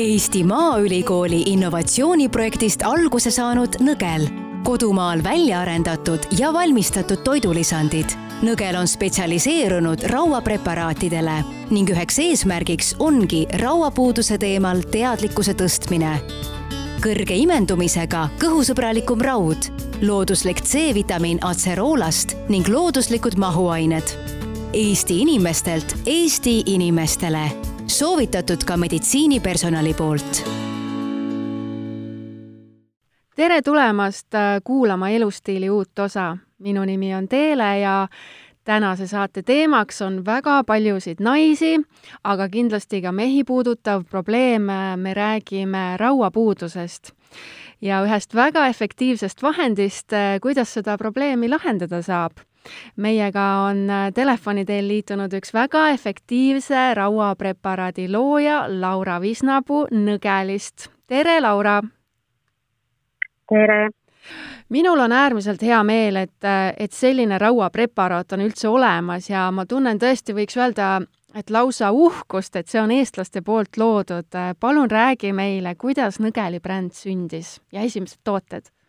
Eesti Maaülikooli innovatsiooniprojektist alguse saanud nõgel, kodumaal välja arendatud ja valmistatud toidulisandid. nõgel on spetsialiseerunud rauapreparaatidele ning üheks eesmärgiks ongi rauapuuduse teemal teadlikkuse tõstmine. kõrge imendumisega kõhusõbralikum raud, looduslik C-vitamiin atseroolast ning looduslikud mahuained. Eesti inimestelt Eesti inimestele soovitatud ka meditsiinipersonali poolt. tere tulemast äh, kuulama Elustiili uut osa. minu nimi on Teele ja tänase saate teemaks on väga paljusid naisi, aga kindlasti ka mehi puudutav probleem. me räägime rauapuudusest ja ühest väga efektiivsest vahendist, äh, kuidas seda probleemi lahendada saab meiega on äh, telefoni teel liitunud üks väga efektiivse rauapreparaadi looja, Laura Visnapuu Nõgelist. tere, Laura! tere! minul on äärmiselt hea meel, et, äh, et selline rauapreparaat on üldse olemas ja ma tunnen tõesti, võiks öelda, et lausa uhkust, et see on eestlaste poolt loodud. palun räägi meile, kuidas Nõgeli bränd sündis ja esimesed tooted Äh,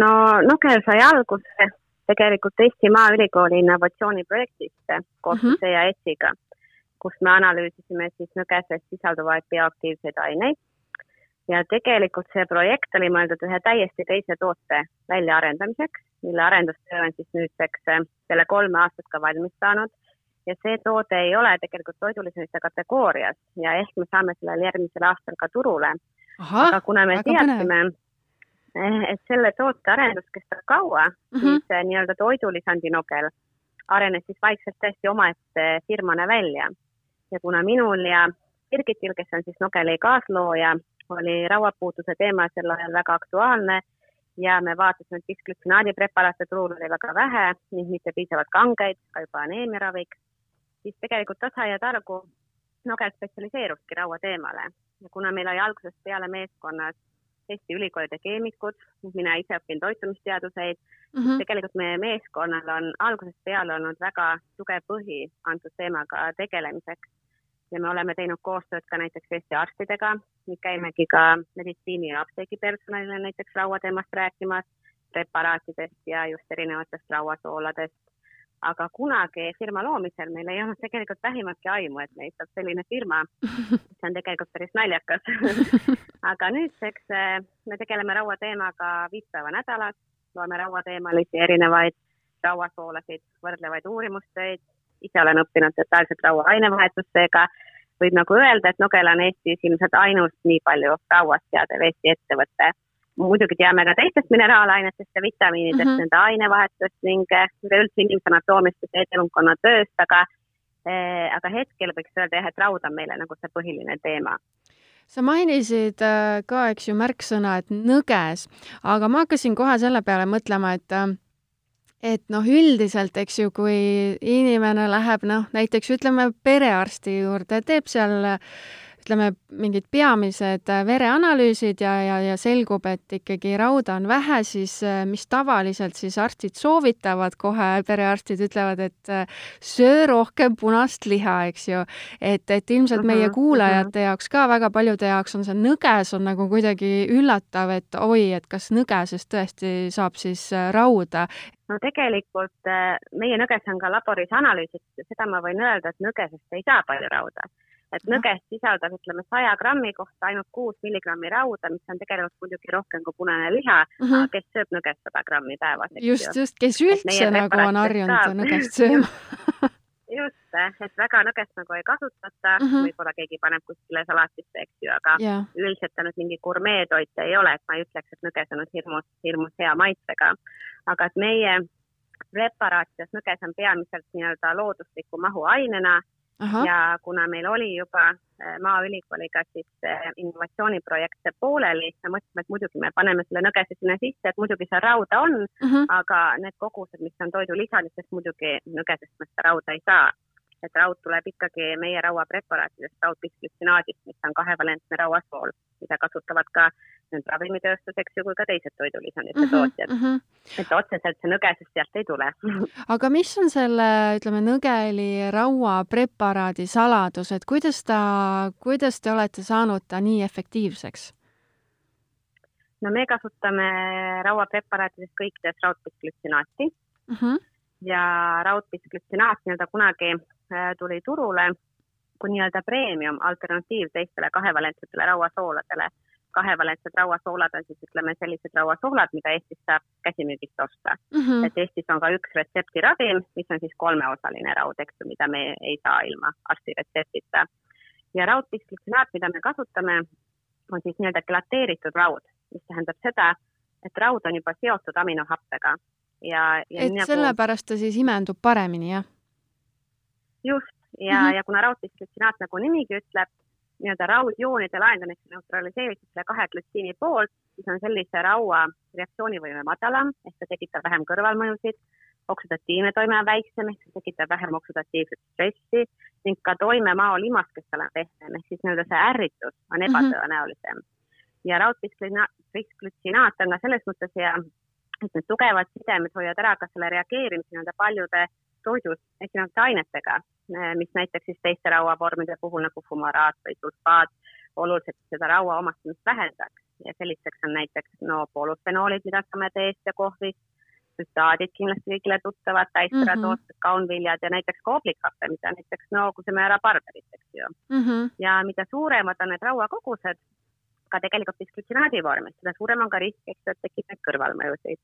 no Nogel sai alguse tegelikult Eesti Maaülikooli innovatsiooniprojektist koos mm -hmm. EAS-iga, kus me analüüsisime siis nõgeses sisalduvaid bioaktiivseid aineid. ja tegelikult see projekt oli mõeldud ühe täiesti teise toote väljaarendamiseks, mille arendustöö on siis nüüdseks äh, selle kolme aastat ka valmis saanud. ja see toode ei ole tegelikult toidulisuse kategoorias ja ehk me saame sellel järgmisel aastal ka turule. aga kuna me teadsime, et selle toote arendus kestab kaua mm, -hmm. siis eh, nii-öelda toidulisandi Nogel arenes siis vaikselt täiesti omaette firmana välja. ja kuna minul ja Birgitil, kes on siis Nogeli kaaslooja, oli rauapuuduse teema sel ajal väga aktuaalne ja me vaatasime, et bisglütsinaadipreparaate turul oli väga vähe ning mitte piisavalt kangeid, ka juba aneemiaraviks, siis tegelikult tasa ja targu Nogel spetsialiseeruski raua teemale ja kuna meil oli algusest peale meeskonnas Eesti ülikoolide keemikud, mina ise õpin toitumisteaduseid mm, -hmm. tegelikult meie meeskonnal on algusest peale olnud väga tugev põhi antud teemaga tegelemiseks. ja me oleme teinud koostööd ka näiteks Eesti arstidega, käimegi ka meditsiini ja apteegipersonalile näiteks rauateemast rääkimas, preparaatidest ja just erinevatest rauasooladest aga kunagi firma loomisel meil ei olnud tegelikult vähimatki aimu, et meist saab selline firma, see on tegelikult päris naljakas. Aga nüüdseks eh, me tegeleme rauateemaga viis päeva nädalas, loeme rauateemalisi erinevaid rauasoolasid, võrdlevaid uurimustöid, ise olen õppinud detailselt raua ainevahetust, seega võib nagu öelda, et Nogel on Eestis ilmselt ainus nii palju rauast teadev Eesti ettevõte muidugi teame ka teistest mineraalainetest ja vitamiinidest mm, -hmm. nende ainevahetust ning eh, üleüldse inimese anatoomiast ja seedelunkonna tööst, aga eh, aga hetkel võiks öelda jah, et raud on meile nagu see põhiline teema sa mainisid eh, ka, eks ju, märksõna, et nõges, aga ma hakkasin kohe selle peale mõtlema, et et noh, üldiselt, eks ju, kui inimene läheb noh, näiteks ütleme perearsti juurde, teeb seal äh, ütleme, mingid peamised äh, vereanalüüsid ja, ja, ja selgub, et ikkagi rauda on vähe, siis äh, mis tavaliselt siis arstid soovitavad kohe, perearstid ütlevad, et äh, söö rohkem punast liha, eks ju. et, et ilmselt uh -huh, meie kuulajate uh -huh. jaoks ka, väga paljude jaoks on see nõges on nagu kuidagi üllatav, et oi, et kas nõgesest tõesti saab siis rauda, no tegelikult meie nõges on ka laboris analüüsitud ja seda ma võin öelda, et nõgesest ei saa palju rauda et nõgest sisaldab, ütleme, saja grammi kohta ainult kuus milligrammi rauda, mis on tegelikult muidugi rohkem kui punane liha uh, mhm. -huh. kes sööb nõgest sada grammi päevas. just, just, kes üldse nagu on harjunud nõgest sööma just, et väga nõgest nagu ei kasutata mhm. -huh. võib-olla keegi paneb kuskile salatisse, eks ju, aga yeah. üldiselt ta nüüd mingi gurmeetoit ei ole, et ma ei ütleks, et nõges on nüüd hirmus, hirmus hea maitsega. aga et meie preparaatides nõges on peamiselt nii-öelda loodusliku mahuainena Aha. Ja kuna meil oli juba äh, Maaülikooliga siis äh, innovatsiooniprojekt pooleli, me mõtlesime, et muidugi me paneme selle nõgese sinna sisse, et muidugi seal rauda on mhm. -huh. aga need kogused, mis on toidulisadest, muidugi nõgesest me seda rauda ei saa. et raud tuleb ikkagi meie rauapreparaatidest, raudpisglütsinaadist, mis on kahevalentne rauasool, mida kasutavad ka ravimitööstus, eks ju, kui ka teised toidulisandite mm -hmm, tootjad mm. -hmm. Et otseselt see nõgesest sealt ei tule aga mis on selle, ütleme, nõgeli rauapreparaadi saladus, et kuidas ta, kuidas te olete saanud ta nii efektiivseks? no me kasutame rauapreparaatides kõikides raudpisglütsinaati mm. -hmm. ja raudpisglütsinaat nii-öelda kunagi äh, tuli turule kui nii-öelda premium alternatiiv teistele kahevalentsetele rauasooladele. Kahevalentsed rauasoolad on siis ütleme sellised rauasoolad, mida Eestis saab käsimüügist osta mm. -hmm. et Eestis on ka üks retseptiravim, mis on siis kolmeosaline raud, eks ju, mida me ei saa ilma arsti retseptita. ja raudpisglütsinaat, mida me kasutame, on siis nii-öelda gelateeritud raud mis tähendab seda, et raud on juba seotud aminohappega ja, ja et nagu... sellepärast ta siis imendub paremini, jah? just, ja mm, -hmm. ja kuna raudpisglütsinaat, nagu nimigi ütleb, nii-öelda raudjoonide lahendamiseks neutraliseeritud selle kahe glütsiini poolt, siis on sellise raua reaktsioonivõime madalam, ehk ta tekitab vähem kõrvalmõjusid, oksüdatiivne toime on väiksem, ehk see tekitab vähem oksüdatiivset stressi ning ka toimemao limaskestel on pehmem, ehk siis nii-öelda see ärritus on mhm. ebatõenäolisem mm. -hmm ja raudpisglütsinaat on ka selles mõttes hea, et need tugevad sidemed hoiavad ära ka selle reageerimise nii-öelda paljude toidus esinevate ainetega, mis näiteks siis teiste rauavormide puhul nagu fumaraat või sulfaat oluliselt seda raua omastamist vähendaks ja sellisteks on näiteks no polüfenoolid, mida saame teest ja kohvist, süstaadid kindlasti kõigile tuttavad, täisteratoosted mm -hmm., kaunviljad ja näiteks kooblikappe, mida näiteks no kuseme ära barberit, eks ju mm. -hmm. ja mida suuremad on need rauakogused, ka tegelikult bisglütsinaadi vormis, seda suurem on ka risk, eks ju, et tekib neid kõrvalmõjusid.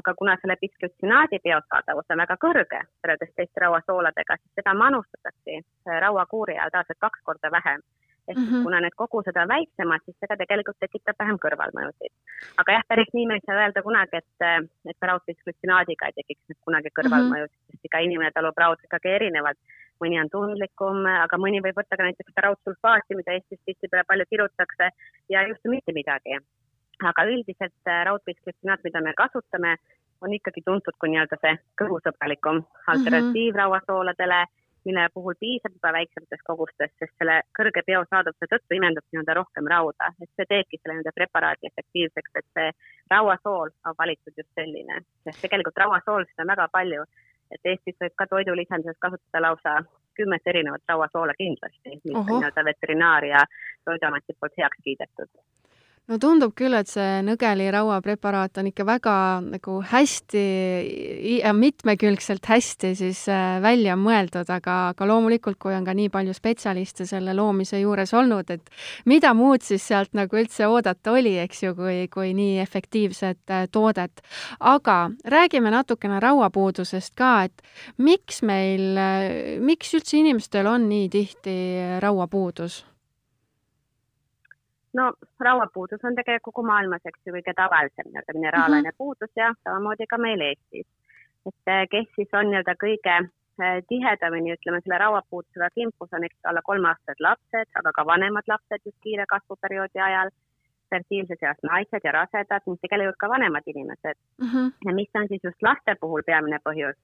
Aga kuna selle bisglütsinaadi biosaadavus on väga kõrge võrreldes teiste rauasooladega, siis seda manustatakse äh, rauakuuri ajal tavaliselt kaks korda vähem ehk mm -hmm. kuna need kogused on väiksemad, siis see ka tegelikult tekitab vähem kõrvalmõjusid. aga jah, päris nii me ei saa öelda kunagi, et, äh, et raudpisglütsinaadiga ei tekiks kunagi kõrvalmõjusid mm, -hmm. sest iga inimene talub raud ikkagi erinevalt mõni on tundlikum, aga mõni võib võtta ka näiteks raudsulfaati, mida Eestis tihtipeale palju kirutakse ja ei juhtu mitte midagi. Aga üldiselt äh, raudpisklütsinaat, mida me kasutame, on ikkagi tuntud kui nii-öelda see kõhusõbralikum alternatiiv mm -hmm. rauasooladele, mille puhul piisab juba väiksematest kogustest, sest selle kõrge biosaadavuse tõttu imendub nii-öelda rohkem rauda, et see teebki selle nii-öelda preparaadi efektiivseks, et see rauasool on valitud just selline, sest tegelikult rauasoolsid on väga palju. Et Eestis võib ka toidulisanduses kasutada lausa kümmet erinevat rauasoola kindlasti, mis on nii-öelda veterinaar- ja toiduameti poolt heaks kiidetud no tundub küll, et see nõgeli rauapreparaat on ikka väga nagu hästi ja mitmekülgselt hästi siis äh, välja mõeldud, aga, aga loomulikult, kui on ka nii palju spetsialiste selle loomise juures olnud, et mida muud siis sealt nagu üldse oodata oli, eks ju, kui, kui nii efektiivset äh, toodet. aga räägime natukene rauapuudusest ka, et miks meil, äh, miks üldse inimestel on nii tihti rauapuudus? No rauapuudus on tegelikult kogu maailmas, eks ju, kõige tavalisem nii-öelda mineraalaine mm -hmm. puudus ja samamoodi ka meil Eestis. et eh, kes siis on nii-öelda kõige eh, tihedamini, ütleme, selle rauapuudusega kimpus on eks alla kolmeaastased lapsed, aga ka vanemad lapsed just kiire kasvuperioodi ajal, fertiilses eas naised ja rasedad ning tegelikult ka vanemad inimesed mm. -hmm. ja mis on siis just laste puhul peamine põhjus,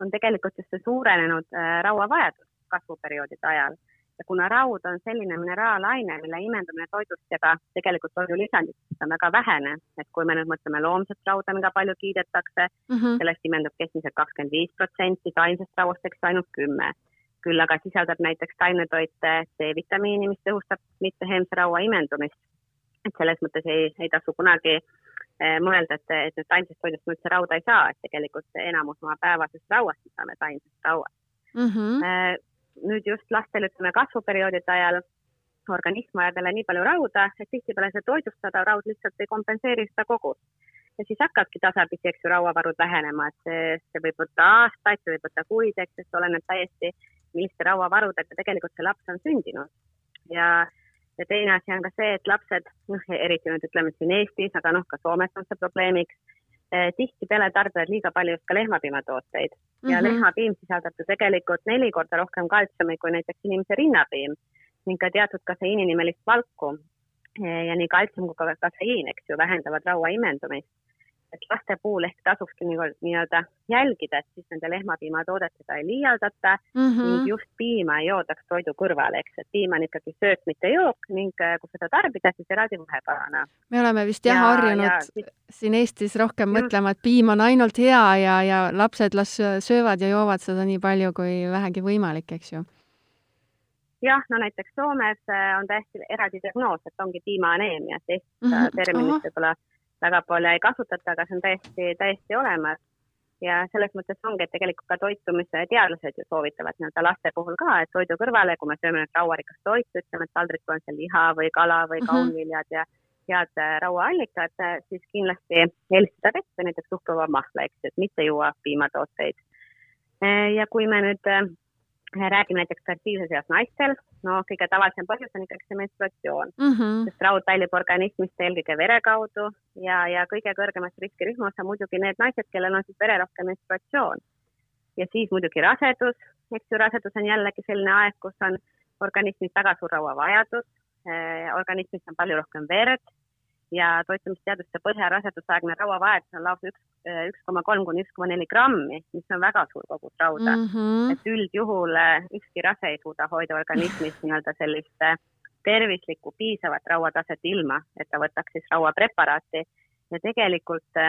on tegelikult just see suurenenud äh, rauavajadus kasvuperioodide ajal ja kuna raud on selline mineraalaine, mille imendumine toidust ja ka tegelikult toidulisanditest on väga vähene, et kui me nüüd mõtleme loomset rauda, mida palju kiidetakse mm, -hmm. sellest imendub keskmiselt kakskümmend viis protsenti, taimsest rauast eks ainult kümme. küll aga sisaldab näiteks taimetoite C-vitamiini, mis tõhustab mitteheemse raua imendumist. et selles mõttes ei, ei tasu kunagi eh, mõelda, et, et nüüd taimsest toidust me üldse rauda ei saa, et tegelikult enamus oma päevasest rauast me saame taimsest rauast mm. -hmm nüüd just lastel, ütleme kasvuperioodide ajal organism vajab jälle nii palju rauda, et tihtipeale see toidustatav raud lihtsalt ei kompenseeri seda kogust. ja siis hakkabki tasapisi, eks ju, rauavarud vähenema, et see, see võib võtta aastaid, see võib võtta kuid, eks, sest oleneb täiesti, milliste rauavarudega tegelikult see laps on sündinud. ja, ja teine asi on ka see, et lapsed, noh, eriti nüüd ütleme siin Eestis, aga noh, ka Soomes on see probleemiks tihtipeale tarbivad liiga palju just ka lehmapiimatooteid ja mm -hmm. lehmapiim sisaldab ju tegelikult neli korda rohkem kaltsiumi kui näiteks inimese rinnapiim ning ka teatud kaseiininimelist valku. Eh, ja nii kaltsium kui ka kaseiin, eks ju, vähendavad raua imendumist. Et laste puhul ehk tasukski nii-öelda jälgida, et siis nende lehmapiimatoodetega ei liialdata mm -hmm. ning just piima ei joodaks toidu kõrvale, eks, et piim on ikkagi söök, mitte jook ning äh, kui seda tarbida, siis eraldi vahepalana. me oleme vist jah ja, harjunud ja, siin Eestis rohkem just. mõtlema, et piim on ainult hea ja, ja lapsed las söövad ja joovad seda nii palju kui vähegi võimalik, eks ju jah, no näiteks Soomes äh, on täiesti eraldi diagnoos, et ongi piimaaneemia, et Eestis mm -hmm. terminit võib-olla väga palju ei kasutata, aga see on täiesti, täiesti olemas. ja selles mõttes ongi, et tegelikult ka toitumise teadlased ju soovitavad nii-öelda laste puhul ka, et toidu kõrvale, kui me sööme nüüd rauarikast toitu, ütleme, et taldrikul on seal liha või kala või mhm. kaunviljad ja head äh, rauaallikad, äh, siis kindlasti eelistada vett või näiteks suhkruva mahla, eks, et mitte juua piimatooteid. Äh, ja kui me nüüd räägime näiteks fertiilses eas naistel, no kõige tavalisem põhjus on ikkagi see menstruatsioon mm, -hmm. sest raud väljub organismist eelkõige vere kaudu ja, ja kõige kõrgemas riskirühmas on muidugi need naised, kellel on siis vererohke menstruatsioon. ja siis muidugi rasedus, eks ju, rasedus on jällegi selline aeg, kus on organismis väga suur rauavajadus eh,, organismis on palju rohkem verd ja toitumisteaduste põhjal rasedusaegne rauavajadus on lausa üks, üks koma kolm kuni üks koma neli grammi, mis on väga suur kogus rauda mm. -hmm. et üldjuhul eh, ükski rase ei suuda hoida organismis nii-öelda sellist eh, tervislikku piisavat rauataset ilma, et ta võtaks siis rauapreparaati ja tegelikult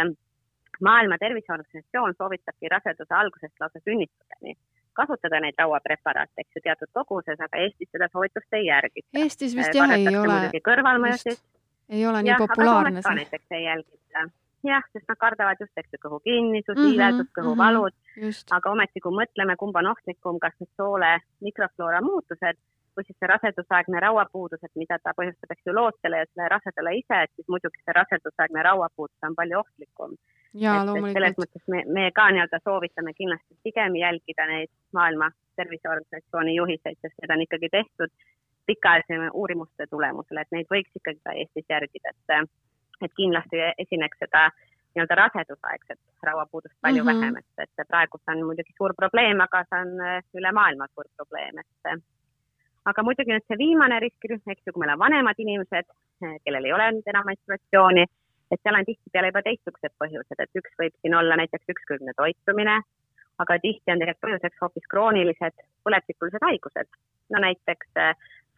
Maailma Terviseorganisatsioon soovitabki raseduse algusest lausa sünnituseni kasutada neid rauapreparaate, eks ju, teatud koguses, aga Eestis seda soovitust ei järgita. Eestis vist jah ei ole. kõrvalmõjusid ei ole nii populaarne see. näiteks ei jälgita. jah, sest nad kardavad just, eks ju, kõhukinnisus mm -hmm,, iiveldus, kõhuvalud mm, -hmm, aga ometi, kui mõtleme, kumb on ohtlikum, kas need soole mikrofloora muutused või siis see rasedusaegne rauapuudus, et mida ta põhjustab, eks ju, lootsele ja sellele rasedale ise, et siis muidugi see rasedusaegne rauapuudus on palju ohtlikum. selles mõttes me, me ka nii-öelda soovitame kindlasti pigem jälgida neid Maailma Terviseorganisatsiooni juhiseid, sest need on ikkagi tehtud pikaajalise uurimuste tulemusel, et neid võiks ikkagi ka Eestis järgida, et, et kindlasti esineks seda nii-öelda rasedusaegset rauapuudust palju mm -hmm. vähem, et, et praegu see on muidugi suur probleem, aga see on äh, üle maailma suur probleem, et aga muidugi nüüd see viimane riskirühm, eks ju, kui meil on vanemad inimesed, äh, kellel ei ole nüüd enam menstruatsiooni, et seal on tihtipeale juba teistsugused põhjused, et üks võib siin olla näiteks ükskülgne toitumine, aga tihti on tegelikult põhjuseks hoopis kroonilised põletikulised haigused, no näiteks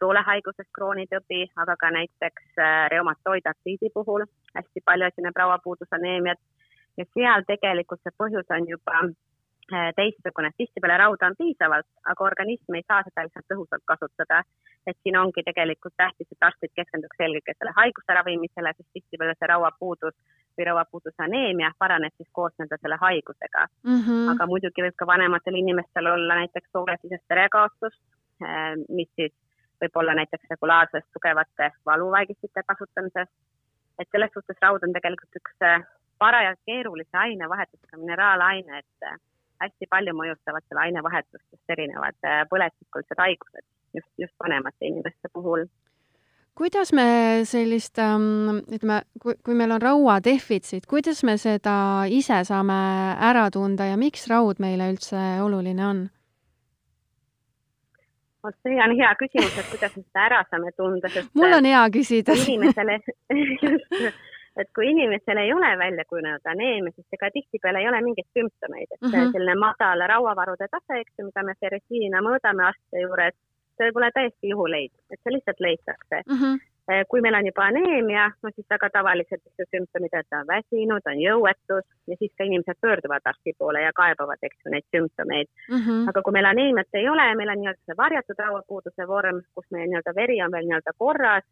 soolehaigusest kroonitõbi, aga ka näiteks äh, reumatoidartriidi puhul hästi palju esineb rauapuudus, aneemiat ja seal tegelikult see põhjus on juba äh, teistsugune, tihtipeale rauda on piisavalt, aga organism ei saa seda lihtsalt tõhusalt kasutada. et siin ongi tegelikult tähtis, et arstid keskenduks eelkõige selle haiguse ravimisele, sest tihtipeale see rauapuudus või rauapuuduse aneemia paraneb siis koos nende selle haigusega mm. -hmm. aga muidugi võib ka vanematel inimestel olla näiteks soolesisest verekaotust, äh, mis siis võib-olla näiteks regulaarsest tugevate valuvaigistite kasutamisest. et selles suhtes raud on tegelikult üks äh, paraja keerulise ainevahetusega mineraalaine, et äh, hästi palju mõjutavad selle ainevahetustest erinevad äh, põletikulised haigused just, just vanemate inimeste puhul kuidas me sellist, ähm, ütleme, kui, kui meil on rauadefitsiit, kuidas me seda ise saame ära tunda ja miks raud meile üldse oluline on? Vot see on hea küsimus, et kuidas me seda ära saame tunda, sest mul on hea küsida inimesele et kui inimesel ei ole välja kujunenud aneemia, siis ega tihtipeale ei ole mingeid sümptomeid, et mm -hmm. selline madal rauavarude tase, eks ju, mida me ferritiinina mõõdame arstide juures, see võib olla täiesti juhuleid, et see lihtsalt leitakse mm. -hmm. Eh, kui meil on juba aneemia, no siis väga tavalised sümptomid, et ta on väsinud, on jõuetus ja siis ka inimesed pöörduvad arsti poole ja kaebavad, eks ju, neid sümptomeid mm. -hmm. aga kui meil aneemiat ei ole, meil on nii-öelda see varjatud rauapuuduse vorm, kus meie nii-öelda veri on veel nii-öelda korras,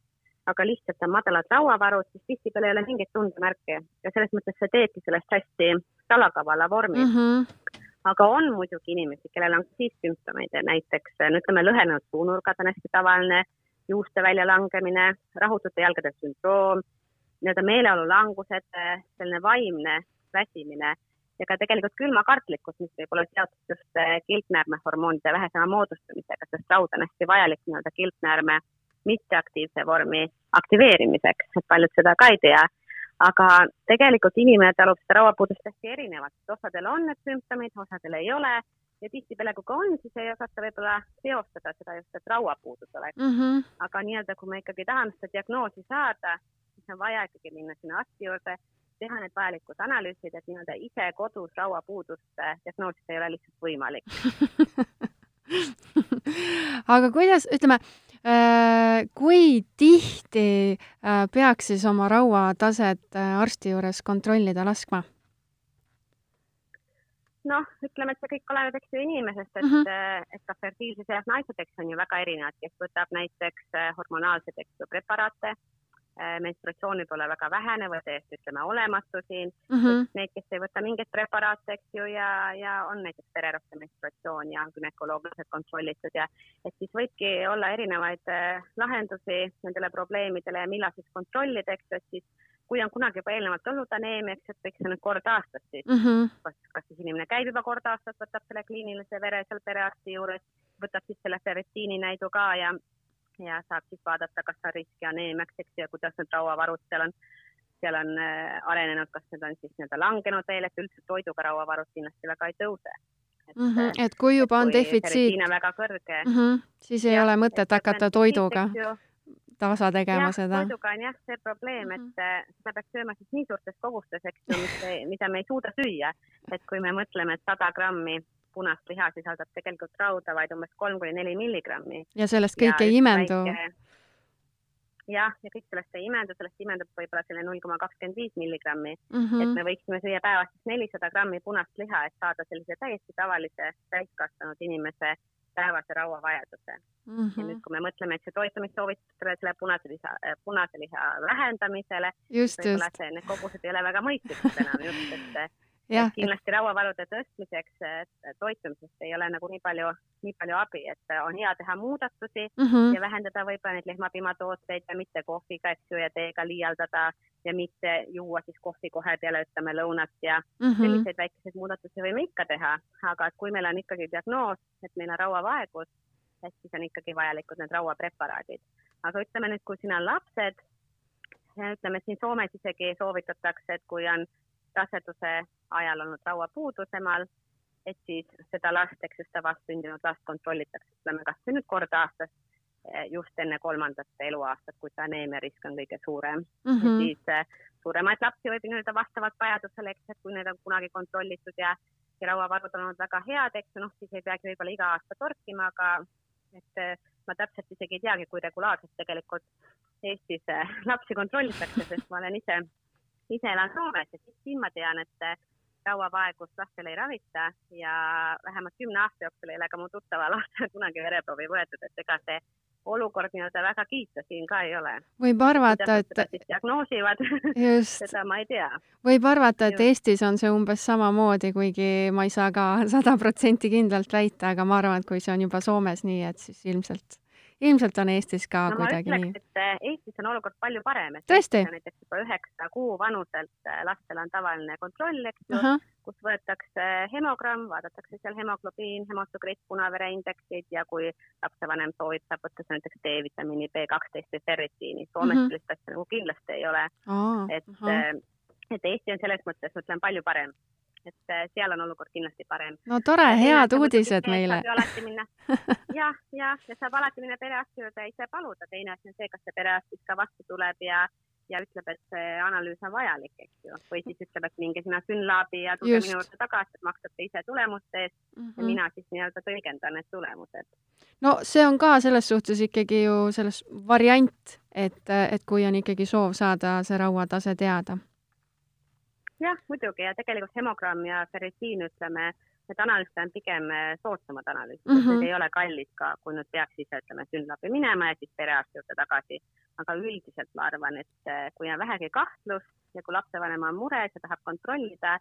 aga lihtsalt on madalad rauavarud, siis tihtipeale ei ole mingeid tundemärke ja selles mõttes see teebki sellest hästi salakavala vormi mm. -hmm aga on muidugi inimesi, kellel on siis sümptomeid, näiteks no ütleme, lõhenenud suunurgad on hästi tavaline juuste väljalangemine, rahutute jalgade sündroom, nii-öelda meeleolu langused, selline vaimne väsimine ja ka tegelikult külmakartlikkus, mis võib olla seotud just eh, kilpnäärmehormoonide vähesema moodustamisega, sest raud on hästi vajalik nii-öelda kilpnäärme mitteaktiivse vormi aktiveerimiseks, et paljud seda ka ei tea. aga tegelikult inimene talub seda rauapuudust hästi erinevalt, osadel on need sümptomid, osadel ei ole ja tihtipeale, kui ka on, siis ei osata võib-olla seostada seda just, et rauapuudus oleks mm. -hmm. aga nii-öelda, kui me ikkagi tahame seda diagnoosi saada, siis on vaja ikkagi minna sinna arsti juurde teha need vajalikud analüüsid, et nii-öelda ise kodus rauapuudust diagnoosida ei ole lihtsalt võimalik aga kuidas, ütleme, äh, kui tihti äh, peaks siis oma rauataset äh, arsti juures kontrollida laskma? Noh, ütleme, et see kõik oleneb, eks ju, inimesest, et mm, -hmm. et ka fertiilses eas naised, eks on ju väga erinevad, kes võtab näiteks hormonaalseid, eks ju, preparaate Äh, menstratsiooni pole väga vähene või täiesti ütleme olematu siin mm. -hmm. Need, kes ei võta mingeid preparaate, eks ju, ja, ja on näiteks pererohke menstratsioon ja gümnakoloogiliselt kontrollitud ja et siis võibki olla erinevaid lahendusi nendele probleemidele ja millal siis kontrollida, eks ju, et siis kui on kunagi juba eelnevalt olnud aneemia, eks, et võiks see nüüd kord aastas siis mm, -hmm. kas, kas siis inimene käib juba kord aastas, võtab selle kliinilise vere seal perearsti juures, võtab siis selle ferritiininäidu ka ja ja saab siis vaadata, kas on riski aneemiaks, eks ju, ja kuidas need rauavarud seal on, seal on äh, arenenud, kas need on siis nii-öelda langenud veel, et üldse toiduga rauavarud kindlasti väga ei tõuse. et mm, -hmm. et kui juba et on defitsiit, väga kõrge mm, -hmm. siis ei ja, ole mõtet hakata toiduga tasa tegema jah, seda. toiduga on jah see probleem, et mm -hmm. seda peaks sööma siis nii suurtes kogustes, eks ju, mida me ei suuda süüa. et kui me mõtleme, et sada grammi punast liha sisaldab tegelikult rauda vaid umbes kolm kuni neli milligrammi. ja sellest kõik ja ei imendu väike... jah, ja kõik sellest ei imendu, sellest imendub võib-olla selle null koma kakskümmend viis milligrammi mm. -hmm. et me võiksime süüa päevas siis nelisada grammi punast liha, et saada sellise täiesti tavalise täiskasvanud inimese päevase rauavajaduse mm. -hmm. ja nüüd, kui me mõtleme, et see toitumissoovitustele, selle punase liha, punase liha vähendamisele, võib-olla see, need kogused ei ole väga mõistlikud enam just, et kindlasti rauavarude tõstmiseks toitumisest ei ole nagu nii palju, nii palju abi, et on hea teha muudatusi mm -hmm. ja vähendada võib-olla neid lehmapiimatooteid ja mitte kohviga, eks ju, ja teega liialdada ja mitte juua siis kohvi kohe peale, ütleme, lõunat ja mm -hmm. selliseid väikeseid muudatusi võime ikka teha, aga et kui meil on ikkagi diagnoos, et meil on rauavaegus, et siis on ikkagi vajalikud need rauapreparaadid. aga ütleme nüüd, kui siin on lapsed, ütleme siin Soomes isegi soovitatakse, et kui on raseduse ajal olnud rauapuudus emal, et siis seda last, eks ju, seda vastsündinud last kontrollitakse, ütleme kas või nüüd kord aastas, eh, just enne kolmandat eluaastat, kui see aneemia risk on kõige suurem mm. -hmm. siis eh, suuremaid lapsi võib nii-öelda vastavalt vajadusele, eks, et kui need on kunagi kontrollitud ja, ja rauavarud on olnud väga head, eks noh, siis ei peagi võib-olla iga aasta torkima, aga et eh, ma täpselt isegi ei teagi, kui regulaarselt tegelikult Eestis lapsi kontrollitakse, sest ma olen ise ise elan Soomes ja siis siin ma tean, et rauavaegust lastel ei ravita ja vähemalt kümne aasta jooksul ei ole ka mu tuttava lastel kunagi vereproovi võetud, et ega see olukord nii-öelda väga kiita siin ka ei ole. võib arvata, et diagnoosivad seda ma ei tea. võib arvata, et. Eestis on see umbes samamoodi, kuigi ma ei saa ka sada protsenti kindlalt väita, aga ma arvan, et kui see on juba Soomes nii, et siis ilmselt ilmselt on Eestis ka no, kuidagi ütleks, nii? et eh, Eestis on olukord palju parem, et tõesti? näiteks juba üheksa kuu vanuselt eh, lastel on tavaline kontroll, eks ju uh, -huh. kus võetakse hemogramm, vaadatakse seal hemoglobiin, hemotsukrit, punavereindeksid ja kui lapsevanem soovib, saab võtta seal näiteks D-vitamiini B kaksteist või ferritiini. Soomes uh -huh. sellist asja nagu kindlasti ei ole oh,. et uh, -huh. et Eesti on selles mõttes, ma ütlen, palju parem et äh, seal on olukord kindlasti parem. no tore, head uudised meile. jah, jah, ja saab alati minna perearsti juurde ise paluda, teine asi on see, kas see perearst siis ka vastu tuleb ja ja ütleb, et see analüüs on vajalik, eks ju, või siis ütleb, et minge sinna Synlabi ja tulge minu juurde tagasi, et maksate ise tulemuste eest mm -hmm. ja mhm. mina siis nii-öelda tõlgendan need tulemused. no see on ka selles suhtes ikkagi ju selles variant, et, et kui on ikkagi soov saada see rauatase teada jah, muidugi ja tegelikult hemogramm ja ferritiin, ütleme, need analüüsid on pigem äh, soodsamad analüüsid mm, -hmm. need ei ole kallid ka, kui nüüd peaks ise, ütleme, SYNLAB-i minema ja siis perearsti juurde tagasi. aga üldiselt ma arvan, et äh, kui on vähegi kahtlust ja kui lapsevanem on mures ja tahab kontrollida,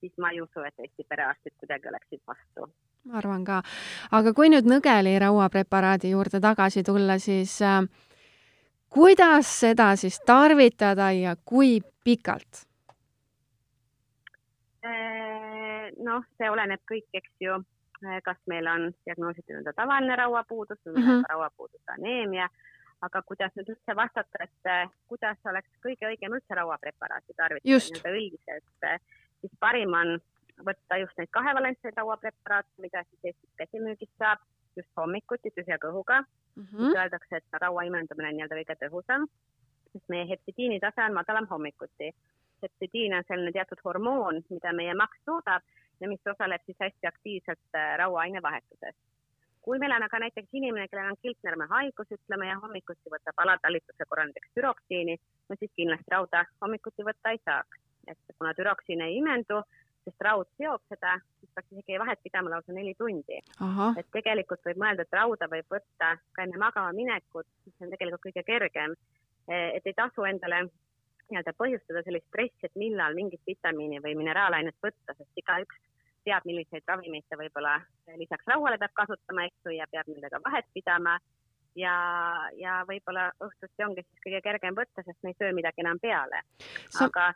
siis ma ei usu, et Eesti perearstid kuidagi oleksid vastu. ma arvan ka. aga kui nüüd nõgeli rauapreparaadi juurde tagasi tulla, siis äh, kuidas seda siis tarvitada ja kui pikalt? Noh, see oleneb kõik, eks ju, eh, kas meil on diagnoositud nii-öelda tavaline rauapuudus või mm -hmm. rauapuuduse aneemia, aga kuidas nüüd üldse vastata, et eh, kuidas oleks kõige õigem üldse rauapreparaati tarvitada nii-öelda üldiselt, eh, siis parim on võtta just neid kahevalentseid rauapreparaate, mida siis Eestis käsimüügist saab, just hommikuti tühja kõhuga mm. -hmm. Öeldakse, et raua imendamine on nii-öelda kõige tõhusam, sest meie heptidiini tase on madalam hommikuti sepsidiin on selline teatud hormoon, mida meie maks toodab ja mis osaleb siis hästi aktiivselt rauaainevahetuses kui meil on aga näiteks inimene, kellel on kilpnärme haigus, ütleme, ja hommikuti võtab alatalituse korral näiteks türoksiini, no siis kindlasti rauda hommikuti võtta ei saaks. et kuna türoksiin ei imendu, sest raud seob seda, siis peaks isegi vahet pidama lausa neli tundi. et tegelikult võib mõelda, et rauda võib võtta ka enne magama minekut, mis on tegelikult kõige kergem. et ei tasu endale nii-öelda põhjustada sellist stressi, et millal mingit vitamiini või mineraalainet võtta, sest igaüks teab, milliseid ravimeid ta võib-olla lisaks rauale peab kasutama, eks ju, ja peab nendega vahet pidama. ja, ja võib-olla õhtuti ongi siis kõige kergem võtta, sest me ei söö midagi enam peale. aga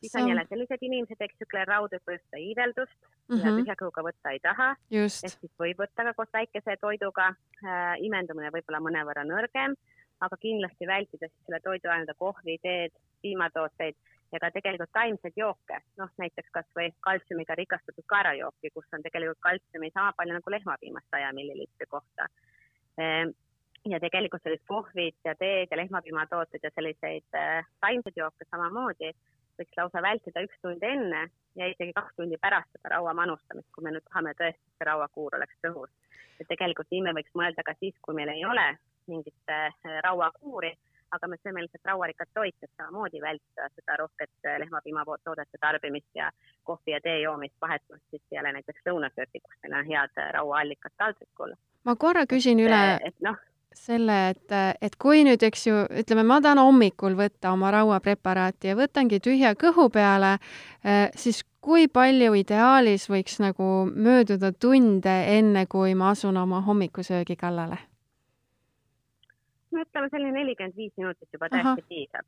siis on jälle sellised inimesed, eks ju, kellel raud võib põhjustada iiveldust mm, -hmm. ja tühja kõhuga võtta ei taha. ehk siis võib võtta ka koos väikese toiduga äh,, imendumine võib olla mõnevõrra nõrgem, aga kindlasti vältida siis selle toiduainete kohvi, teed, piimatooteid ja ka tegelikult taimseid jooke, noh näiteks kasvõi kaltsiumiga rikastatud kaerajooki, kus on tegelikult kaltsiumi sama palju nagu lehmapiimast saja milliliitri kohta. Ehm, ja tegelikult sellised kohvid ja teed ja lehmapiimatooted ja selliseid äh, taimseid jooke samamoodi võiks lausa vältida üks tund enne ja isegi kaks tundi pärast seda raua manustamist, kui me nüüd tahame tõesti, et see rauakuur oleks tõhus. et tegelikult nii me võiks mõelda ka siis, kui meil ei ole mingit äh, rauakuuri, aga me sööme lihtsalt rauarikkat toitu, et samamoodi vältida seda rohket äh, lehmapiimatoodete tarbimist ja kohvi ja tee joomist vahetult siis peale näiteks lõunasööki, kus meil on head äh, rauaallikad taldrikul. ma korra küsin üle, et noh, selle, et, et kui nüüd, eks ju, ütleme, ma tahan hommikul võtta oma rauapreparaati ja võtangi tühja kõhu peale, eh, siis kui palju ideaalis võiks nagu mööduda tunde, enne kui ma asun oma hommikusöögi kallale? No ütleme, selline nelikümmend viis minutit juba täiesti piisab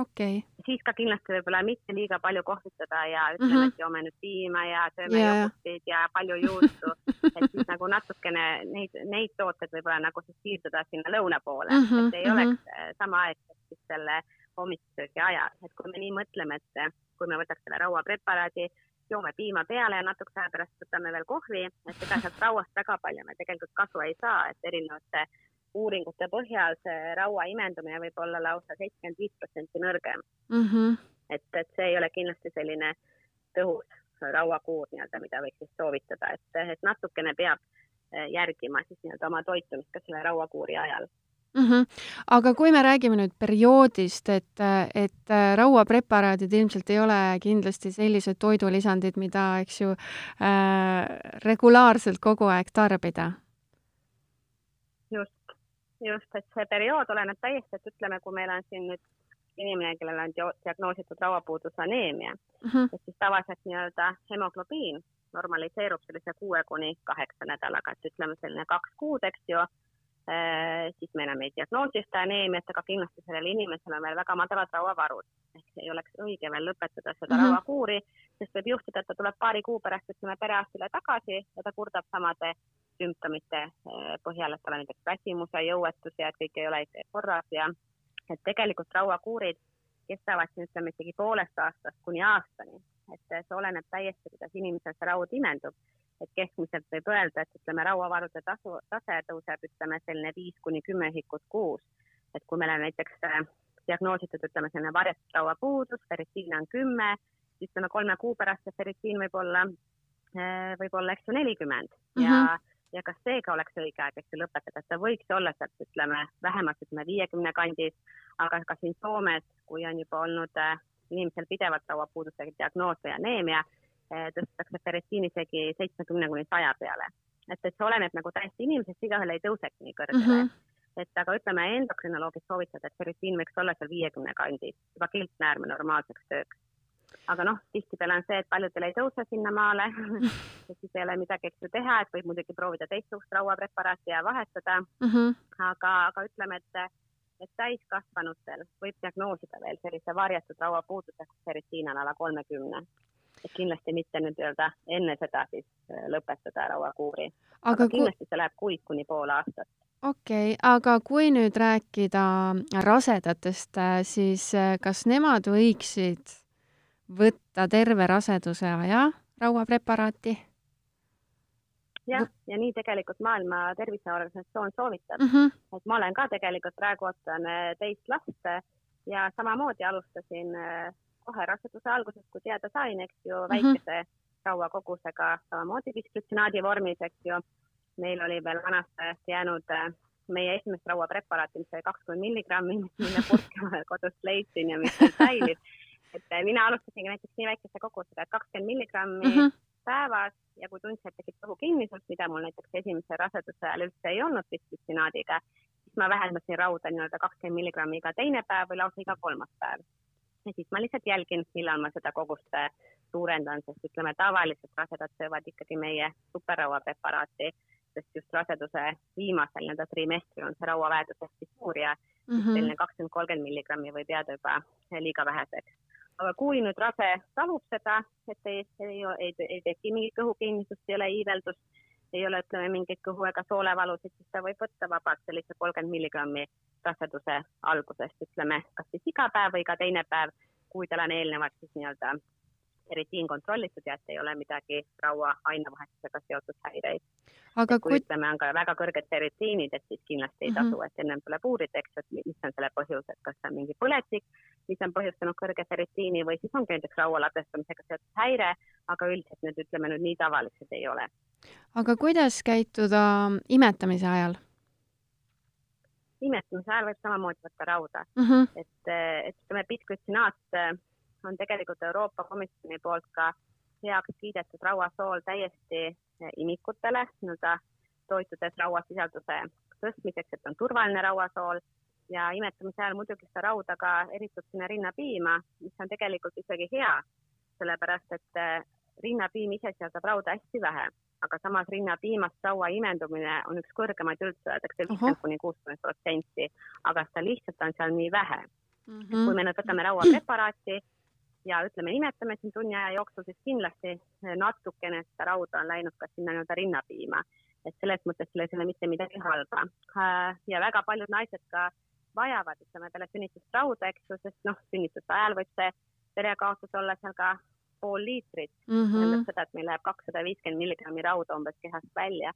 okay.. siis ka kindlasti võib-olla mitte liiga palju kohvitada ja ütleme mm, -hmm. et joome nüüd piima ja sööme yeah. jogurtid ja palju juustu et siis nagu natukene neid, neid tooteid võib-olla nagu siis siirduda sinna lõuna poole mm, -hmm. et ei mm -hmm. oleks äh, samaaegselt siis selle hommikusöögi ajal, et kui me nii mõtleme, et äh, kui me võtaks selle rauapreparaadi, joome piima peale ja natukese aja pärast võtame veel kohvi, et ega sealt rauast väga palju me tegelikult kasu ei saa, et erinevate uuringute põhjal see raua imendumine võib olla lausa seitsekümmend viis protsenti nõrgem mm. -hmm. et, et see ei ole kindlasti selline tõhus rauakuur nii-öelda, mida võiks siis soovitada, et, et natukene peab eh, järgima siis nii-öelda oma toitumist ka selle rauakuuri ajal mm. -hmm. aga kui me räägime nüüd perioodist, et, et rauapreparaadid ilmselt ei ole kindlasti sellised toidulisandid, mida, eks ju äh,, regulaarselt kogu aeg tarbida. Just, just, et see periood oleneb täiesti, et ütleme, kui meil on siin nüüd inimene, kellel on diagnoositud rauapuuduse aneemia mm, -hmm. et siis tavaliselt nii-öelda hemoglobiin normaliseerub sellise kuue kuni kaheksa nädalaga, et ütleme selline kaks kuud, eks ju äh,, siis me enam ei diagnoosista aneemiat, aga kindlasti sellel inimesel on veel väga madalad rauavarud. ehk ei oleks õige veel lõpetada seda mm -hmm. rauakuuri, sest võib juhtuda, et ta tuleb paari kuu pärast, ütleme, perearstile tagasi ja ta kurdab samade sümptomite eh, põhjal, et tal on näiteks väsimus ja jõuetus ja et kõik ei ole korras ja et tegelikult rauakuurid kestavad siin ütleme isegi poolest aastast kuni aastani, et see oleneb täiesti, kuidas inimesel see raud imendub. Et keskmiselt võib öelda, et ütleme, rauavarude tasu, tase tõuseb, ütleme selline viis kuni kümme ühikut kuus. et kui meil on näiteks eh, diagnoositud, ütleme selline varjatud rauapuudus, ferritiin on kümme, siis ütleme kolme kuu pärast see ferritiin võib olla, eh, võib olla, eks ju, nelikümmend. Ja mm -hmm ja kas seega oleks õige aeg, eks ju, lõpetada, et ta võiks olla sealt, ütleme, vähemalt ütleme viiekümne kandis, aga ka siin Soomes, kui on juba olnud äh, inimesel pidevalt rauapuuduse diagnoos või aneemia äh,, tõstetakse ferritiin isegi seitsmekümne kuni saja peale. et, et see oleneb nagu täiesti inimesest, igaühel ei tõuseks nii kõrgele mm. -hmm et aga ütleme, endokrinoloogid soovitavad, et ferritiin võiks olla seal viiekümne kandis, juba kilpnäärme normaalseks tööks aga noh, tihtipeale on see, et paljudel ei tõuse sinnamaale et siis ei ole midagi, eks ju, teha, et võib muidugi proovida teistsugust rauapreparaati ja vahetada mm. -hmm. aga, aga ütleme, et, et täiskasvanutel võib diagnoosida veel sellise varjatud rauapuuduse, kus seritiin on alla kolmekümne. Et kindlasti mitte nüüd öelda enne seda siis äh, lõpetada rauakuuri. aga, kindlasti see läheb kuid kuni pool aastat okei okay,, aga kui nüüd rääkida rasedatest, äh, siis äh, kas nemad võiksid võtta terve raseduse aja rauapreparaati. jah, ja nii tegelikult Maailma Terviseorganisatsioon soovitab mm. -hmm. et ma olen ka tegelikult praegu ootan teist last ja samamoodi alustasin kohe raseduse alguses, kui teada sain, eks ju, Mhm. väikese rauakogusega samamoodi bisglütsinaadi vormis, eks ju. meil oli veel vanast ajast jäänud äh, meie esimest rauapreparaati, mis oli kakskümmend milligrammi, mille purki ma kodust leidsin ja mis säilib. et äh, mina alustasingi näiteks nii väikese kogusega, et kakskümmend milligrammi mm -hmm. päevas ja kui tundsin, et tekib kõhukinnisus, mida mul näiteks esimese raseduse ajal üldse ei olnud bisglütsinaadiga, siis ma vähendasin rauda nii-öelda kakskümmend milligrammi iga teine päev või lausa iga kolmas päev. Ja siis ma lihtsalt jälgin, millal ma seda kogust äh, suurendan, sest ütleme, tavaliselt rasedad söövad ikkagi meie superrauapreparaati, sest just raseduse viimasel nii-öelda trimestril on see rauaväetus hästi suur ja mm -hmm. selline kakskümmend, kolmkümmend milligrammi võib jääda juba liiga väheseks. aga kui nüüd rase talub seda, et ei, ei, ei, ei teki mingit kõhukinnisust, ei ole iiveldust, ei ole, ütleme, mingeid kõhu ega soolevalusid, siis ta võib võtta vabalt sellise kolmkümmend milligrammi raseduse algusest, ütleme, kas siis iga päev või iga teine päev, kui tal on eelnevalt siis nii-öelda eritiin kontrollitud ja et ei ole midagi raua ainevahetusega seotud häireid. aga kui, kui ütleme, on ka väga kõrged feritiinid, et siis kindlasti ei tasu, et ennem tuleb uurida, eks, et mis on selle põhjus, et kas see on mingi põletik, mis on põhjustanud kõrge feritiini või siis ongi näiteks raua ladestamisega seotud häire, aga üldiselt need, ütleme nüüd nii tavalised ei ole. aga kuidas käituda imetamise ajal? imetamise ajal võib samamoodi võtta rauda mm, -hmm. et, et ütleme, bisglütsinaat on tegelikult Euroopa Komisjoni poolt ka heaks kiidetud rauasool täiesti imikutele nii-öelda toitudes rauasisalduse tõstmiseks, et on turvaline rauasool ja imetamise ajal muidugi seda rauda ka eritub sinna rinnapiima, mis on tegelikult isegi hea, sellepärast et rinnapiim ise sisaldab rauda hästi vähe, aga samas rinnapiimast raua imendumine on üks kõrgemaid üldse, öeldakse viiskümmend kuni kuuskümmend protsenti, aga seda lihtsalt on seal nii vähe mm. -hmm. kui me nüüd võtame rauapreparaati ja ütleme, nimetame siin tunni aja jooksul, siis kindlasti natukene seda rauda on läinud ka sinna nii-öelda rinnapiima. et selles mõttes selles ei ole mitte midagi halba. ja väga paljud naised ka vajavad, ütleme peale sünnitust rauda, eks ju, sest noh, sünnituse ajal võib see verekaotus olla seal ka pool liitrit mm. -hmm. tähendab seda, et meil läheb kakssada viiskümmend milligrammi rauda umbes kehast välja.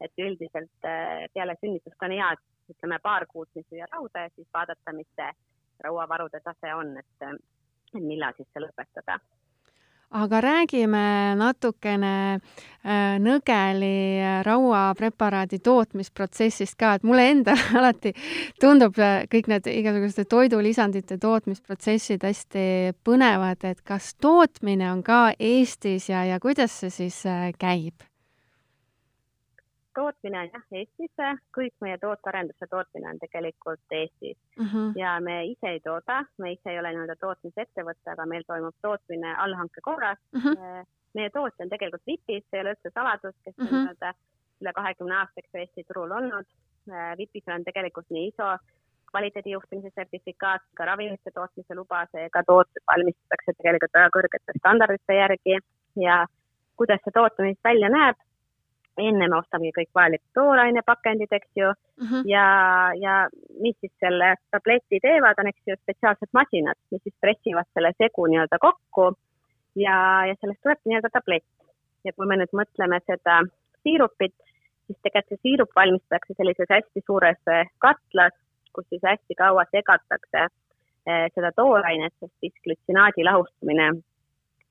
et üldiselt peale sünnitust on hea, et ütleme paar kuud süüa rauda ja siis vaadata, mis see rauavarude tase on, et millal siis see lõpetada. aga räägime natukene nõgeli rauapreparaadi tootmisprotsessist ka, et mulle endale alati tundub kõik need igasuguste toidulisandite tootmisprotsessid hästi põnevad, et kas tootmine on ka Eestis ja, ja kuidas see siis käib? Tootmine on jah Eestis, kõik meie tootearenduse tootmine on tegelikult Eestis mm -hmm. ja me ise ei tooda, me ise ei ole nii-öelda tootmisettevõte, aga meil toimub tootmine allhanke korras mm. -hmm. meie tootja on tegelikult Vipis, see ei ole üldse saladus, kes on mm -hmm. nii-öelda üle kahekümne aastaks Eesti turul olnud. Vipis on tegelikult nii ISO kvaliteedijuhtimise sertifikaat, ka ravimite tootmise luba, seega tooted valmistatakse tegelikult väga kõrgete standardite järgi ja kuidas see tootmine välja näeb enne me ostame kõik vajalikud toorainepakendid, eks ju uh, -huh. ja, ja mis siis selle tableti teevad, on, eks ju, spetsiaalsed masinad, mis siis pressivad selle segu nii-öelda kokku ja, ja sellest tuleb nii-öelda tablett. ja kui me nüüd mõtleme seda siirupit, siis tegelikult see siirup valmistatakse sellises hästi suures katlas, kus siis hästi kaua segatakse eh, seda toorainet, sest siis glütsinaadi lahustumine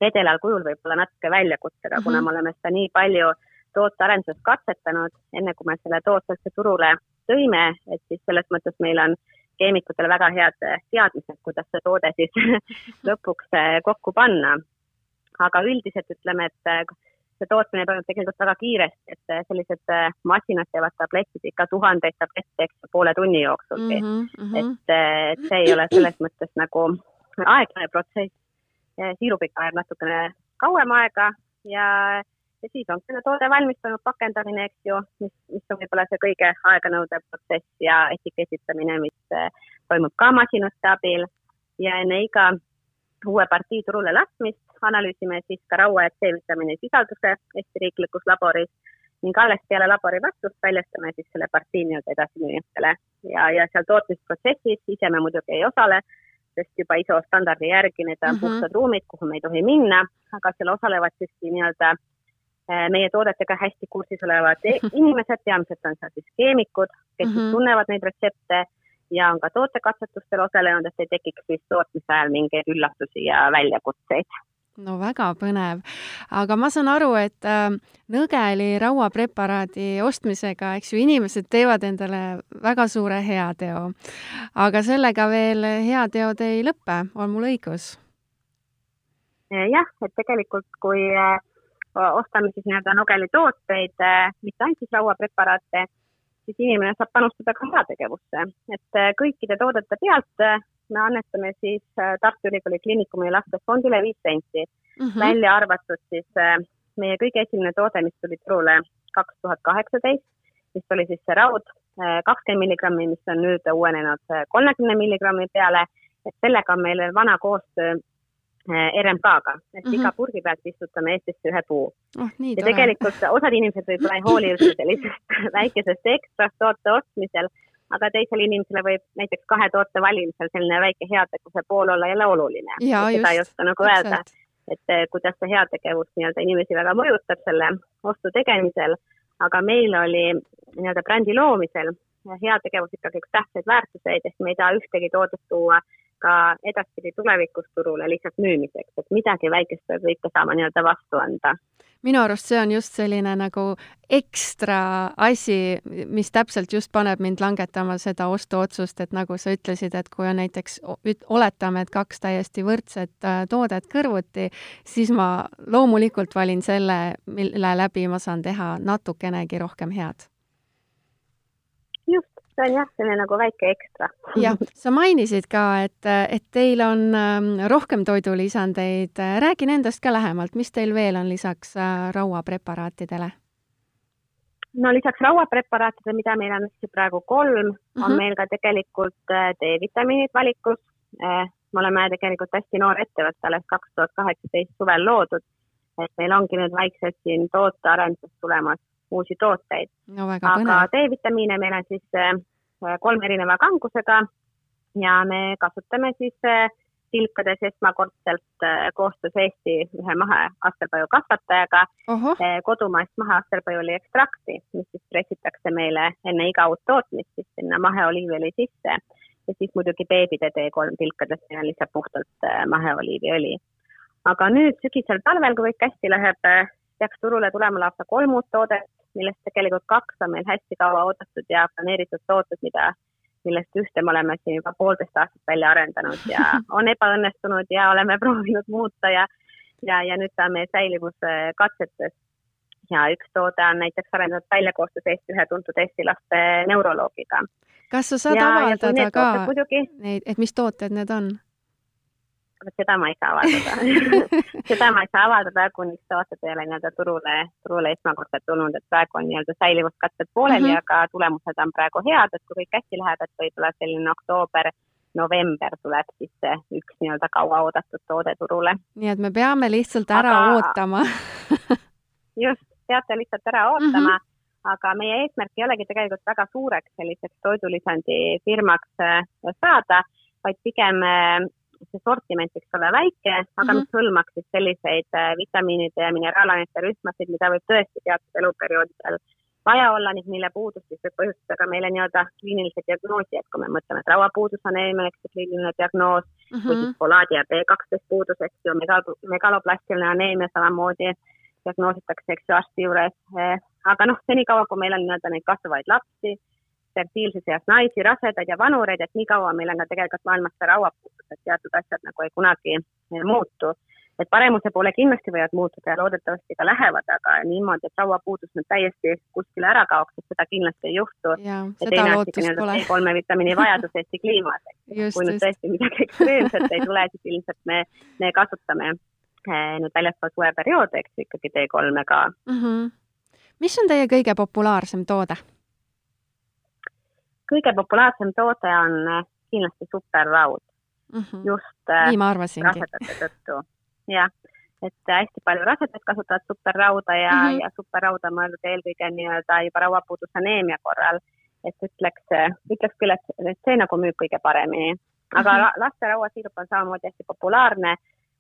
vedelal kujul võib olla natuke väljakutsega uh, -huh. kuna me oleme seda nii palju tootearenduses katsetanud, enne kui me selle toote üldse turule tõime, et siis selles mõttes meil on keemikutel väga head teadmised, kuidas see toode siis lõpuks kokku panna. aga üldiselt ütleme, et see tootmine toimub tegelikult väga kiiresti, et sellised masinad teevad tabletid ikka tuhandeid tablette, eks ju, poole tunni jooksulgi mm. -hmm. et, et see ei ole selles mõttes nagu aeglane protsess. siirupiga ajab natukene kauem aega ja ja siis on selle toode valmistunud, pakendamine, eks ju, mis, mis on võib-olla see kõige aeganõudev protsess ja etiketitamine, mis toimub ka masinate abil ja enne iga uue partii turule laskmist analüüsime siis ka raua ja C-vitamiini sisalduse Eesti riiklikus laboris ning alles peale labori vastust väljastame siis selle partii nii-öelda edasimüüjatele ja, ja seal tootmisprotsessis ise me muidugi ei osale, sest juba ISO standardi järgi need on mm -hmm. puhtad ruumid, kuhu me ei tohi minna, aga seal osalevad siiski nii-öelda meie toodetega hästi kursis olevad inimesed, peamiselt on seal siis keemikud, kes mm -hmm. tunnevad neid retsepte ja on ka tootekatsetustel osalenud, et ei tekiks siis tootmise ajal mingeid üllatusi ja väljakutseid no väga põnev. aga ma saan aru, et äh, nõgeli rauapreparaadi ostmisega, eks ju, inimesed teevad endale väga suure heateo. aga sellega veel heateod ei lõpe, on mul õigus? jah, et tegelikult kui äh, ostame siis nii-öelda nogeli tooteid, äh, mitte ainult siis rauapreparaate, siis inimene saab panustada ka heategevusse, et äh, kõikide toodete pealt me annetame siis äh, Tartu Ülikooli Kliinikumi lastefondile viis senti. Mm, -hmm. välja arvatud siis äh, meie kõige esimene toode, mis tuli turule kaks tuhat kaheksateist, mis oli siis see raud äh, kakskümmend milligrammi, mis on nüüd uuenenud kolmekümne milligrammi peale, et sellega on meil vana koostöö RMK-ga, et mm -hmm. iga purgi pealt istutame Eestisse ühe puu oh,. ja tore. tegelikult osad inimesed võib-olla ei hooli üldse sellisest väikesest ekstrast toote ostmisel aga teisele inimesele võib näiteks kahe toote valimisel selline väike heategevuse pool olla jälle oluline. seda ei oska nagu öelda, et eh, kuidas see heategevus nii-öelda inimesi väga mõjutab selle ostu tegemisel, aga meil oli nii-öelda brändi loomisel heategevus ikkagi üks tähtsaid väärtuseid, ehk me ei taha ühtegi toodet tuua ka edaspidi tulevikus turule lihtsalt müümiseks, et midagi väikest peab ikka saama nii-öelda vastu anda. Minu arust see on just selline nagu ekstra asi, mis täpselt just paneb mind langetama seda ostuotsust, et nagu sa ütlesid, et kui on näiteks, oletame, et kaks täiesti võrdset äh, toodet kõrvuti, siis ma loomulikult valin selle, mille läbi ma saan teha natukenegi rohkem head see on jah, selline nagu väike ekstra. jah, sa mainisid ka, et, et teil on ähm, rohkem toidulisandeid. räägi nendest ka lähemalt, mis teil veel on lisaks äh, rauapreparaatidele? no lisaks rauapreparaatidele, mida meil on praegu kolm uh, -huh. on mhm. meil ka tegelikult äh, D-vitamiinid valikus. Äh, me oleme tegelikult hästi noor ettevõte, alles kaks tuhat kaheksateist suvel loodud. et meil ongi nüüd vaikselt siin tootearendus tulemas uusi tooteid no,. aga D-vitamiine meil on siis äh, kolme erineva kangusega ja me kasutame siis äh, tilkades esmakordselt äh, koostöös Eesti ühe maheastelpaju kasvatajaga kodumaist maheastelpajuli ekstrakti, mis siis pressitakse meile enne iga uut tootmist siis sinna maheoliiviõli sisse ja siis muidugi beebide D3 tilkades meil on lihtsalt puhtalt maheoliiviõli. aga nüüd sügisel, talvel, kui kõik hästi läheb, peaks turule tulema lausa kolm uut toodet, millest tegelikult kaks on meil hästi kaua oodatud ja planeeritud tooted, mida, millest ühte me oleme siin juba poolteist aastat välja arendanud ja on ebaõnnestunud ja oleme proovinud muuta ja, ja, ja nüüd ta on meie säilivuskatsetes. ja üks toode on näiteks arendatud välja koostöös Eesti ühe tuntud eesti laste neuroloogiga. kas sa saad ja, avaldada ka neid, et mis tooted need on? Seda ma ei saa avaldada seda ma ei saa avaldada, kuni tooted ei ole nii-öelda turule, turule esmakordselt tulnud, et praegu on nii-öelda säilivuskatsed pooleli mm, -hmm. aga tulemused on praegu head, et kui kõik hästi läheb, et võib-olla selline oktoober, november tuleb siis see üks nii-öelda kauaoodatud toode turule. nii et me peame lihtsalt ära aga... ootama just, peate lihtsalt ära ootama mm. -hmm aga meie eesmärk ei olegi tegelikult väga suureks selliseks toidulisandi firmaks äh, saada, vaid pigem äh, see sortiment võiks olla väike, aga mm -hmm. mis hõlmaks siis selliseid äh, vitamiinide ja mineraalainete rühmasid, mida võib tõesti teatud eluperioodidel vaja olla ning mille puudus siis võib põhjustada ka meile nii-öelda kliinilise diagnoosi, et kui me mõtleme, et rauapuudus on eelmine kliiniline diagnoos mm -hmm. või siis folaadi ja B12 puudus, eks ju, megal-, megaloplastiline aneemia samamoodi diagnoositakse, eks ju, arsti juures. Äh, aga noh, senikaua, kui meil on nii-öelda neid kasvavaid lapsi, fertiilses eas naisi, rasedaid ja vanureid, et nii kaua meil on ka tegelikult maailmas see rauapuudus, et teatud asjad nagu ei kunagi ei muutu. et paremuse poole kindlasti võivad muutuda ja loodetavasti ka lähevad, aga niimoodi, et rauapuudus nüüd täiesti kuskile ära kaoks, et seda kindlasti ei juhtu. ja teine asi nii-öelda B3 vitamiini vajadus Eesti kliimas, kui nüüd tõesti midagi ekstreemset ei tule, siis ilmselt me, me kasutame eh, nüüd väljaspool suveperioode, eks ikkagi D3-e ka mm. -hmm. mis on teie kõige populaarsem toode? Kõige populaarsem toode on eh, kindlasti superraud mm. -hmm. just Nii ma arvasingi. rasedate tõttu. jah, et hästi palju rasedad kasutavad superrauda ja mm, -hmm. ja superraud on mõeldud eelkõige nii-öelda juba rauapuuduse aneemia korral. et ütleks, ütleks küll, et see nagu müüb kõige paremini. aga mm -hmm. laste rauasiirup on samamoodi hästi populaarne,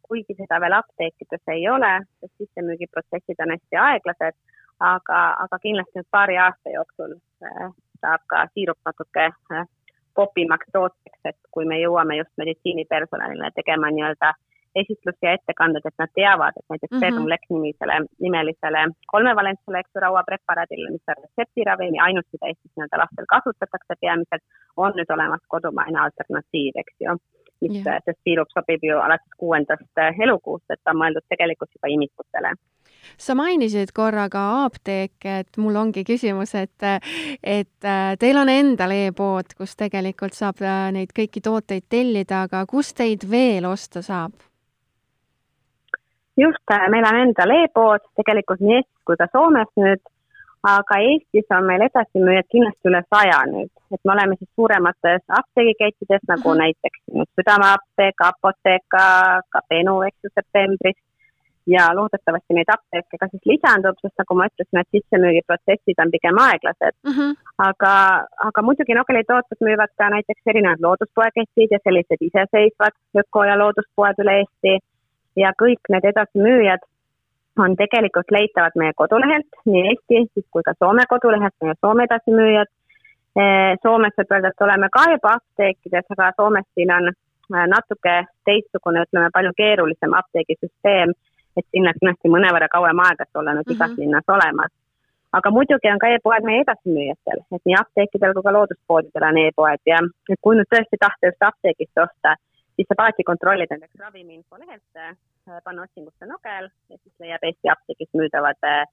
kuigi seda veel apteekides ei ole, sest sissemüügiprotsessid on hästi aeglased, aga, aga kindlasti nüüd paari aasta jooksul eh, saab ka siirup natuke äh, popimaks tooteks, et kui me jõuame just meditsiinipersonalile tegema nii-öelda esitlusi ja ettekanded, et nad teavad, et näiteks mm -hmm. Ferrumlex nimisele, nimelisele kolmevalentsele, eks ju, rauapreparaadile, mis on retseptiravim ja ainult mida Eestis nii-öelda lastel kasutatakse peamiselt, on nüüd olemas kodumaine alternatiiv, eks ju mis yeah., sest siirup sobib ju alates kuuendast elukuust, et ta on mõeldud tegelikult juba imikutele sa mainisid korra ka apteeke, et mul ongi küsimus, et, et äh, teil on endal e-pood, kus tegelikult saab äh, neid kõiki tooteid tellida, aga kust teid veel osta saab? just, äh, meil on endal e-pood tegelikult nii Eestis kui ka Soomes nüüd, aga Eestis on meil edasimüüjad kindlasti üle saja nüüd, et me oleme siis suuremates apteegikettides nagu mm -hmm. näiteks Südameapteek, Apotheka, ka Benu, eks ju, septembris ja loodetavasti neid apteeke ka siis lisandub, sest nagu ma ütlesin, et sissemüügiprotsessid on pigem aeglased mm. -hmm. aga, aga muidugi nogelitooted müüvad ka näiteks erinevad looduspoeketid ja sellised iseseisvad öko- ja looduspoed üle Eesti ja kõik need edasimüüjad on tegelikult leitavad meie kodulehelt, nii Eesti siis kui ka Soome kodulehelt, meie Soome edasimüüjad. Soomes võib öelda, et oleme ka juba apteekides, aga Soomes siin on äh, natuke teistsugune, ütleme palju keerulisem apteegisüsteem et sinna kindlasti mõnevõrra kauem aega, et olla nüüd mm -hmm. igas mhm. linnas olemas. aga muidugi on ka e-poed meie edasimüüjatel, et nii apteekidel kui ka looduspoodidel on e-poed ja et kui nüüd tõesti tahta just apteegist osta, siis saab alati kontrollida näiteks ravimi infolehelt, äh, panna otsingusse Nogel ja siis leiab Eesti apteegis müüdavad äh,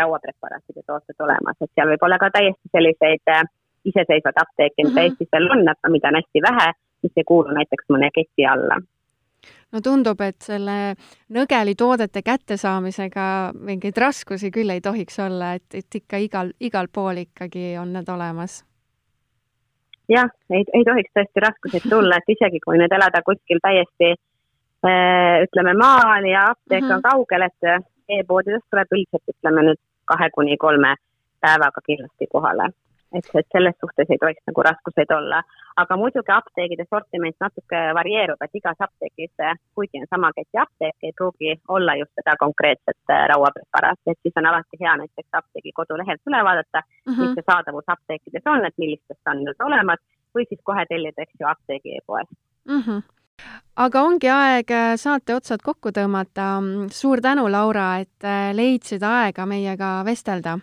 rauapreparaatide tooted olemas, et seal võib olla ka täiesti selliseid äh, iseseisvad apteeke, mida mm -hmm. Eestis veel on, aga mida on hästi vähe, mis ei kuulu näiteks mõne keti alla no tundub, et selle nõgeli toodete kättesaamisega mingeid raskusi küll ei tohiks olla, et, et ikka igal, igal pool ikkagi on need olemas. jah, ei, ei tohiks tõesti raskuseid tulla, et isegi kui nüüd elada kuskil täiesti äh, ütleme maal ja apteek mm -hmm. on mhm. kaugel, et e-poodidest tuleb üldiselt ütleme nüüd kahe kuni kolme päevaga kindlasti kohale et, et selles suhtes ei tohiks nagu raskuseid olla. aga muidugi apteegide sortiment natuke varieerub, et igas apteegis, kuigi on sama keti apteek, ei pruugi olla just seda konkreetset äh, rauapreparaati, et siis on alati hea näiteks apteegi kodulehelt üle vaadata mm, -hmm. mis see saadavus apteekides on, et millistest on nüüd olemas, või siis kohe tellida, eks ju, apteegi e-poest mm. -hmm aga ongi aeg äh, saate otsad kokku tõmmata. suur tänu, Laura, et leidsid aega meiega vestelda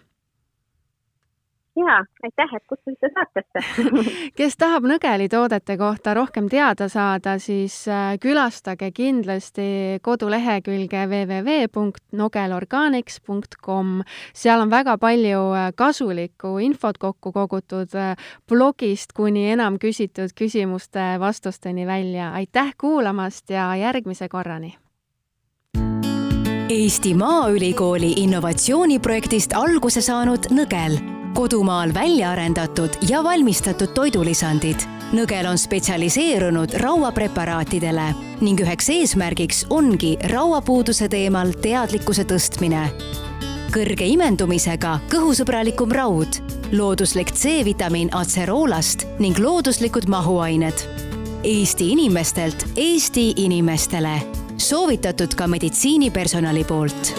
jaa, aitäh, et kutsusite saatesse kes tahab nõgelitoodete kohta rohkem teada saada, siis äh, külastage kindlasti kodulehekülge www.nogelorganics.com. seal on väga palju äh, kasulikku infot kokku kogutud äh, blogist kuni enam küsitud küsimuste vastusteni välja. aitäh kuulamast ja järgmise korrani! Eesti Maaülikooli innovatsiooniprojektist alguse saanud Nõgel kodumaal välja arendatud ja valmistatud toidulisandid. Nõgel on spetsialiseerunud rauapreparaatidele ning üheks eesmärgiks ongi rauapuuduse teemal teadlikkuse tõstmine. kõrge imendumisega kõhusõbralikum raud, looduslik C-vitamiin atseroolast ning looduslikud mahuained. Eesti inimestelt Eesti inimestele soovitatud ka meditsiinipersonali poolt